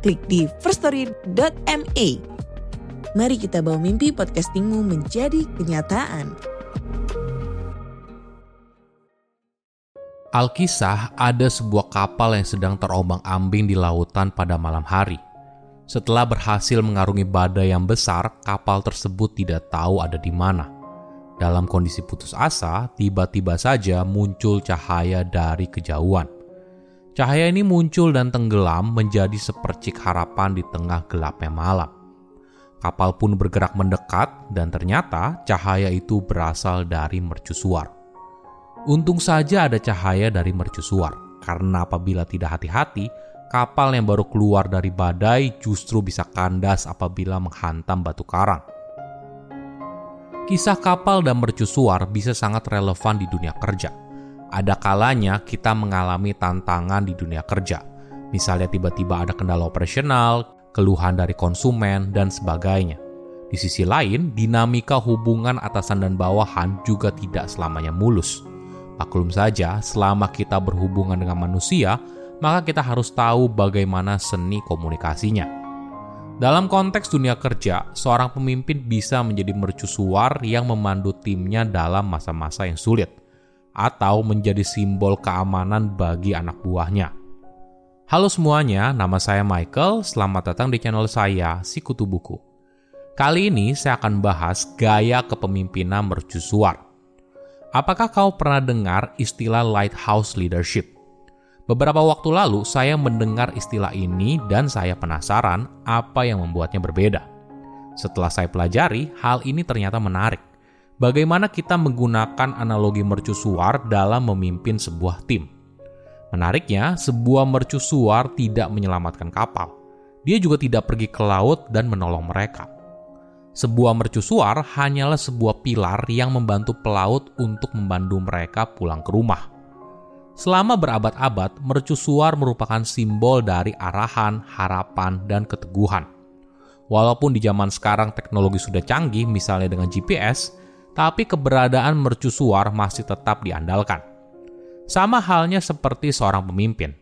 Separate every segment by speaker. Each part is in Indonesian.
Speaker 1: klik di firststory.me. Mari kita bawa mimpi podcastingmu menjadi kenyataan.
Speaker 2: Alkisah ada sebuah kapal yang sedang terombang-ambing di lautan pada malam hari. Setelah berhasil mengarungi badai yang besar, kapal tersebut tidak tahu ada di mana. Dalam kondisi putus asa, tiba-tiba saja muncul cahaya dari kejauhan. Cahaya ini muncul dan tenggelam menjadi sepercik harapan di tengah gelapnya malam. Kapal pun bergerak mendekat dan ternyata cahaya itu berasal dari mercusuar. Untung saja ada cahaya dari mercusuar, karena apabila tidak hati-hati, kapal yang baru keluar dari badai justru bisa kandas apabila menghantam batu karang. Kisah kapal dan mercusuar bisa sangat relevan di dunia kerja ada kalanya kita mengalami tantangan di dunia kerja. Misalnya tiba-tiba ada kendala operasional, keluhan dari konsumen, dan sebagainya. Di sisi lain, dinamika hubungan atasan dan bawahan juga tidak selamanya mulus. Maklum saja, selama kita berhubungan dengan manusia, maka kita harus tahu bagaimana seni komunikasinya. Dalam konteks dunia kerja, seorang pemimpin bisa menjadi mercusuar yang memandu timnya dalam masa-masa yang sulit atau menjadi simbol keamanan bagi anak buahnya. Halo semuanya, nama saya Michael. Selamat datang di channel saya, Sikutu Buku. Kali ini saya akan bahas gaya kepemimpinan mercusuar. Apakah kau pernah dengar istilah lighthouse leadership? Beberapa waktu lalu saya mendengar istilah ini dan saya penasaran apa yang membuatnya berbeda. Setelah saya pelajari, hal ini ternyata menarik bagaimana kita menggunakan analogi mercusuar dalam memimpin sebuah tim. Menariknya, sebuah mercusuar tidak menyelamatkan kapal. Dia juga tidak pergi ke laut dan menolong mereka. Sebuah mercusuar hanyalah sebuah pilar yang membantu pelaut untuk membantu mereka pulang ke rumah. Selama berabad-abad, mercusuar merupakan simbol dari arahan, harapan, dan keteguhan. Walaupun di zaman sekarang teknologi sudah canggih, misalnya dengan GPS, tapi keberadaan mercusuar masih tetap diandalkan. Sama halnya seperti seorang pemimpin.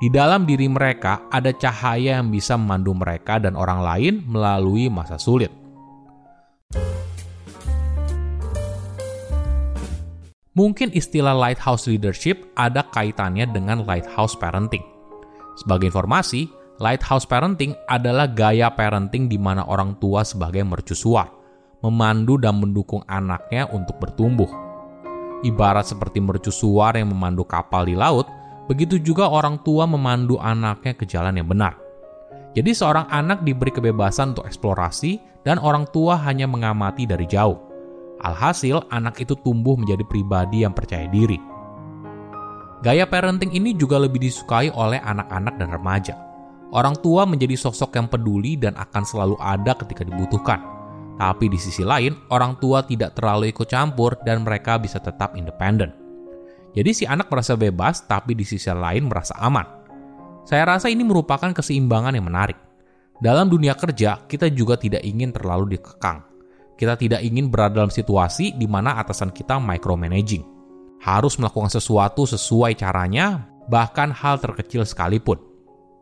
Speaker 2: Di dalam diri mereka ada cahaya yang bisa memandu mereka dan orang lain melalui masa sulit. Mungkin istilah lighthouse leadership ada kaitannya dengan lighthouse parenting. Sebagai informasi, lighthouse parenting adalah gaya parenting di mana orang tua sebagai mercusuar memandu dan mendukung anaknya untuk bertumbuh. Ibarat seperti mercusuar yang memandu kapal di laut, begitu juga orang tua memandu anaknya ke jalan yang benar. Jadi seorang anak diberi kebebasan untuk eksplorasi dan orang tua hanya mengamati dari jauh. Alhasil, anak itu tumbuh menjadi pribadi yang percaya diri. Gaya parenting ini juga lebih disukai oleh anak-anak dan remaja. Orang tua menjadi sosok yang peduli dan akan selalu ada ketika dibutuhkan tapi di sisi lain, orang tua tidak terlalu ikut campur dan mereka bisa tetap independen. Jadi si anak merasa bebas, tapi di sisi lain merasa aman. Saya rasa ini merupakan keseimbangan yang menarik. Dalam dunia kerja, kita juga tidak ingin terlalu dikekang. Kita tidak ingin berada dalam situasi di mana atasan kita micromanaging. Harus melakukan sesuatu sesuai caranya, bahkan hal terkecil sekalipun.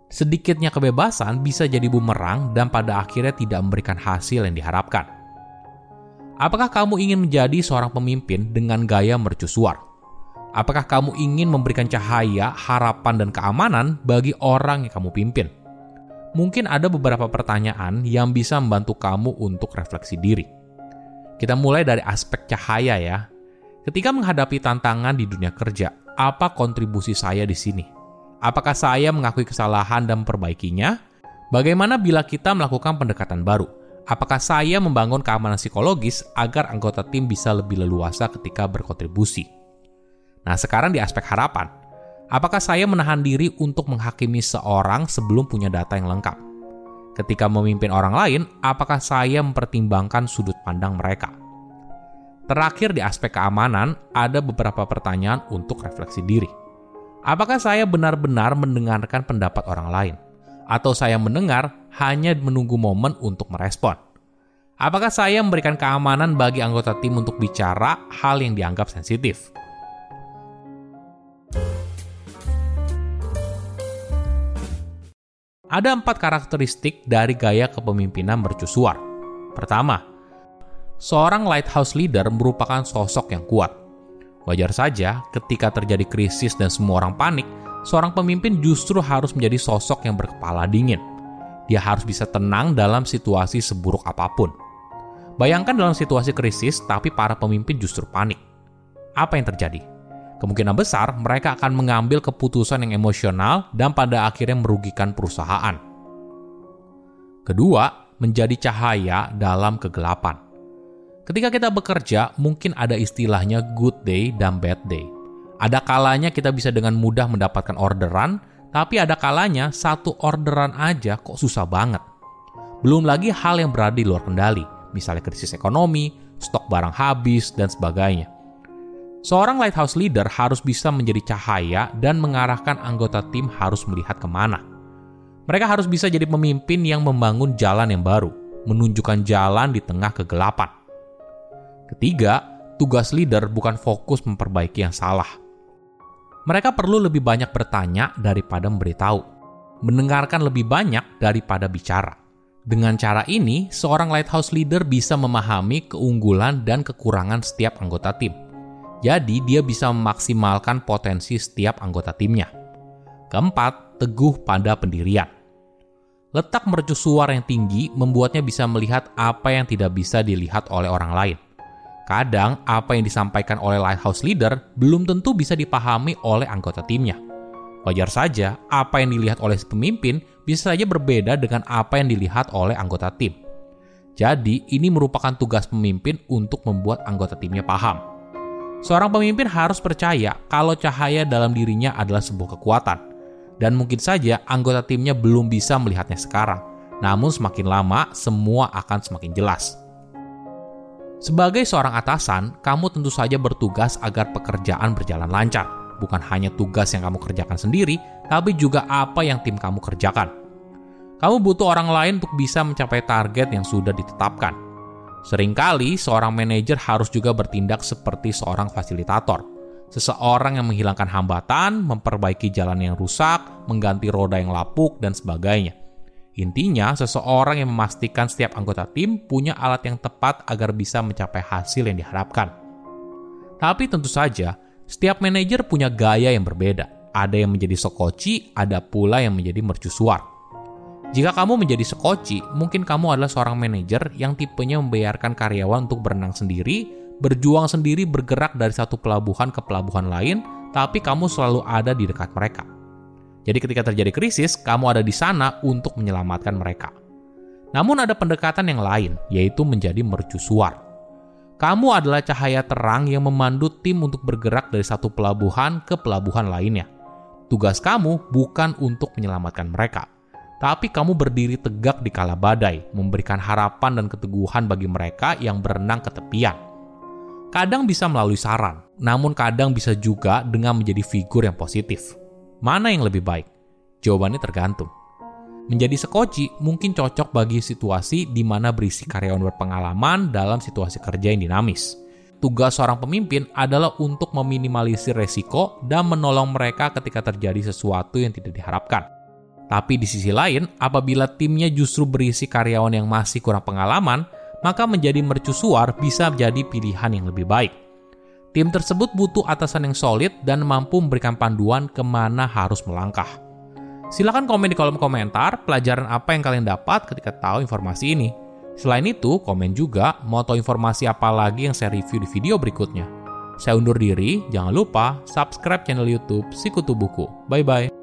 Speaker 2: Sedikitnya kebebasan bisa jadi bumerang dan pada akhirnya tidak memberikan hasil yang diharapkan. Apakah kamu ingin menjadi seorang pemimpin dengan gaya mercusuar? Apakah kamu ingin memberikan cahaya, harapan, dan keamanan bagi orang yang kamu pimpin? Mungkin ada beberapa pertanyaan yang bisa membantu kamu untuk refleksi diri. Kita mulai dari aspek cahaya ya. Ketika menghadapi tantangan di dunia kerja, apa kontribusi saya di sini? Apakah saya mengakui kesalahan dan memperbaikinya? Bagaimana bila kita melakukan pendekatan baru? Apakah saya membangun keamanan psikologis agar anggota tim bisa lebih leluasa ketika berkontribusi? Nah, sekarang di aspek harapan. Apakah saya menahan diri untuk menghakimi seorang sebelum punya data yang lengkap? Ketika memimpin orang lain, apakah saya mempertimbangkan sudut pandang mereka? Terakhir di aspek keamanan, ada beberapa pertanyaan untuk refleksi diri. Apakah saya benar-benar mendengarkan pendapat orang lain? Atau saya mendengar hanya menunggu momen untuk merespon? Apakah saya memberikan keamanan bagi anggota tim untuk bicara hal yang dianggap sensitif? Ada empat karakteristik dari gaya kepemimpinan mercusuar. Pertama, seorang lighthouse leader merupakan sosok yang kuat. Wajar saja ketika terjadi krisis dan semua orang panik, seorang pemimpin justru harus menjadi sosok yang berkepala dingin. Dia harus bisa tenang dalam situasi seburuk apa pun. Bayangkan dalam situasi krisis, tapi para pemimpin justru panik. Apa yang terjadi? kemungkinan besar mereka akan mengambil keputusan yang emosional dan pada akhirnya merugikan perusahaan. Kedua, menjadi cahaya dalam kegelapan. Ketika kita bekerja, mungkin ada istilahnya good day dan bad day. Ada kalanya kita bisa dengan mudah mendapatkan orderan, tapi ada kalanya satu orderan aja kok susah banget. Belum lagi hal yang berada di luar kendali, misalnya krisis ekonomi, stok barang habis, dan sebagainya. Seorang lighthouse leader harus bisa menjadi cahaya dan mengarahkan anggota tim harus melihat ke mana. Mereka harus bisa jadi pemimpin yang membangun jalan yang baru, menunjukkan jalan di tengah kegelapan. Ketiga, tugas leader bukan fokus memperbaiki yang salah. Mereka perlu lebih banyak bertanya daripada memberitahu, mendengarkan lebih banyak daripada bicara. Dengan cara ini, seorang lighthouse leader bisa memahami keunggulan dan kekurangan setiap anggota tim jadi dia bisa memaksimalkan potensi setiap anggota timnya. Keempat, teguh pada pendirian. Letak mercusuar yang tinggi membuatnya bisa melihat apa yang tidak bisa dilihat oleh orang lain. Kadang, apa yang disampaikan oleh lighthouse leader belum tentu bisa dipahami oleh anggota timnya. Wajar saja, apa yang dilihat oleh pemimpin bisa saja berbeda dengan apa yang dilihat oleh anggota tim. Jadi, ini merupakan tugas pemimpin untuk membuat anggota timnya paham Seorang pemimpin harus percaya kalau cahaya dalam dirinya adalah sebuah kekuatan, dan mungkin saja anggota timnya belum bisa melihatnya sekarang. Namun, semakin lama semua akan semakin jelas. Sebagai seorang atasan, kamu tentu saja bertugas agar pekerjaan berjalan lancar. Bukan hanya tugas yang kamu kerjakan sendiri, tapi juga apa yang tim kamu kerjakan. Kamu butuh orang lain untuk bisa mencapai target yang sudah ditetapkan Seringkali seorang manajer harus juga bertindak seperti seorang fasilitator. Seseorang yang menghilangkan hambatan, memperbaiki jalan yang rusak, mengganti roda yang lapuk, dan sebagainya. Intinya, seseorang yang memastikan setiap anggota tim punya alat yang tepat agar bisa mencapai hasil yang diharapkan. Tapi tentu saja, setiap manajer punya gaya yang berbeda. Ada yang menjadi sokoci, ada pula yang menjadi mercusuar. Jika kamu menjadi sekoci, mungkin kamu adalah seorang manajer yang tipenya membayarkan karyawan untuk berenang sendiri, berjuang sendiri bergerak dari satu pelabuhan ke pelabuhan lain, tapi kamu selalu ada di dekat mereka. Jadi ketika terjadi krisis, kamu ada di sana untuk menyelamatkan mereka. Namun ada pendekatan yang lain, yaitu menjadi mercusuar. Kamu adalah cahaya terang yang memandu tim untuk bergerak dari satu pelabuhan ke pelabuhan lainnya. Tugas kamu bukan untuk menyelamatkan mereka, tapi kamu berdiri tegak di kala badai, memberikan harapan dan keteguhan bagi mereka yang berenang ke tepian. Kadang bisa melalui saran, namun kadang bisa juga dengan menjadi figur yang positif. Mana yang lebih baik? Jawabannya tergantung. Menjadi sekoci mungkin cocok bagi situasi di mana berisi karyawan berpengalaman dalam situasi kerja yang dinamis. Tugas seorang pemimpin adalah untuk meminimalisir resiko dan menolong mereka ketika terjadi sesuatu yang tidak diharapkan. Tapi di sisi lain, apabila timnya justru berisi karyawan yang masih kurang pengalaman, maka menjadi mercusuar bisa menjadi pilihan yang lebih baik. Tim tersebut butuh atasan yang solid dan mampu memberikan panduan ke mana harus melangkah. Silahkan komen di kolom komentar pelajaran apa yang kalian dapat ketika tahu informasi ini. Selain itu, komen juga mau tahu informasi apa lagi yang saya review di video berikutnya. Saya undur diri, jangan lupa subscribe channel YouTube Sikutu Buku. Bye bye.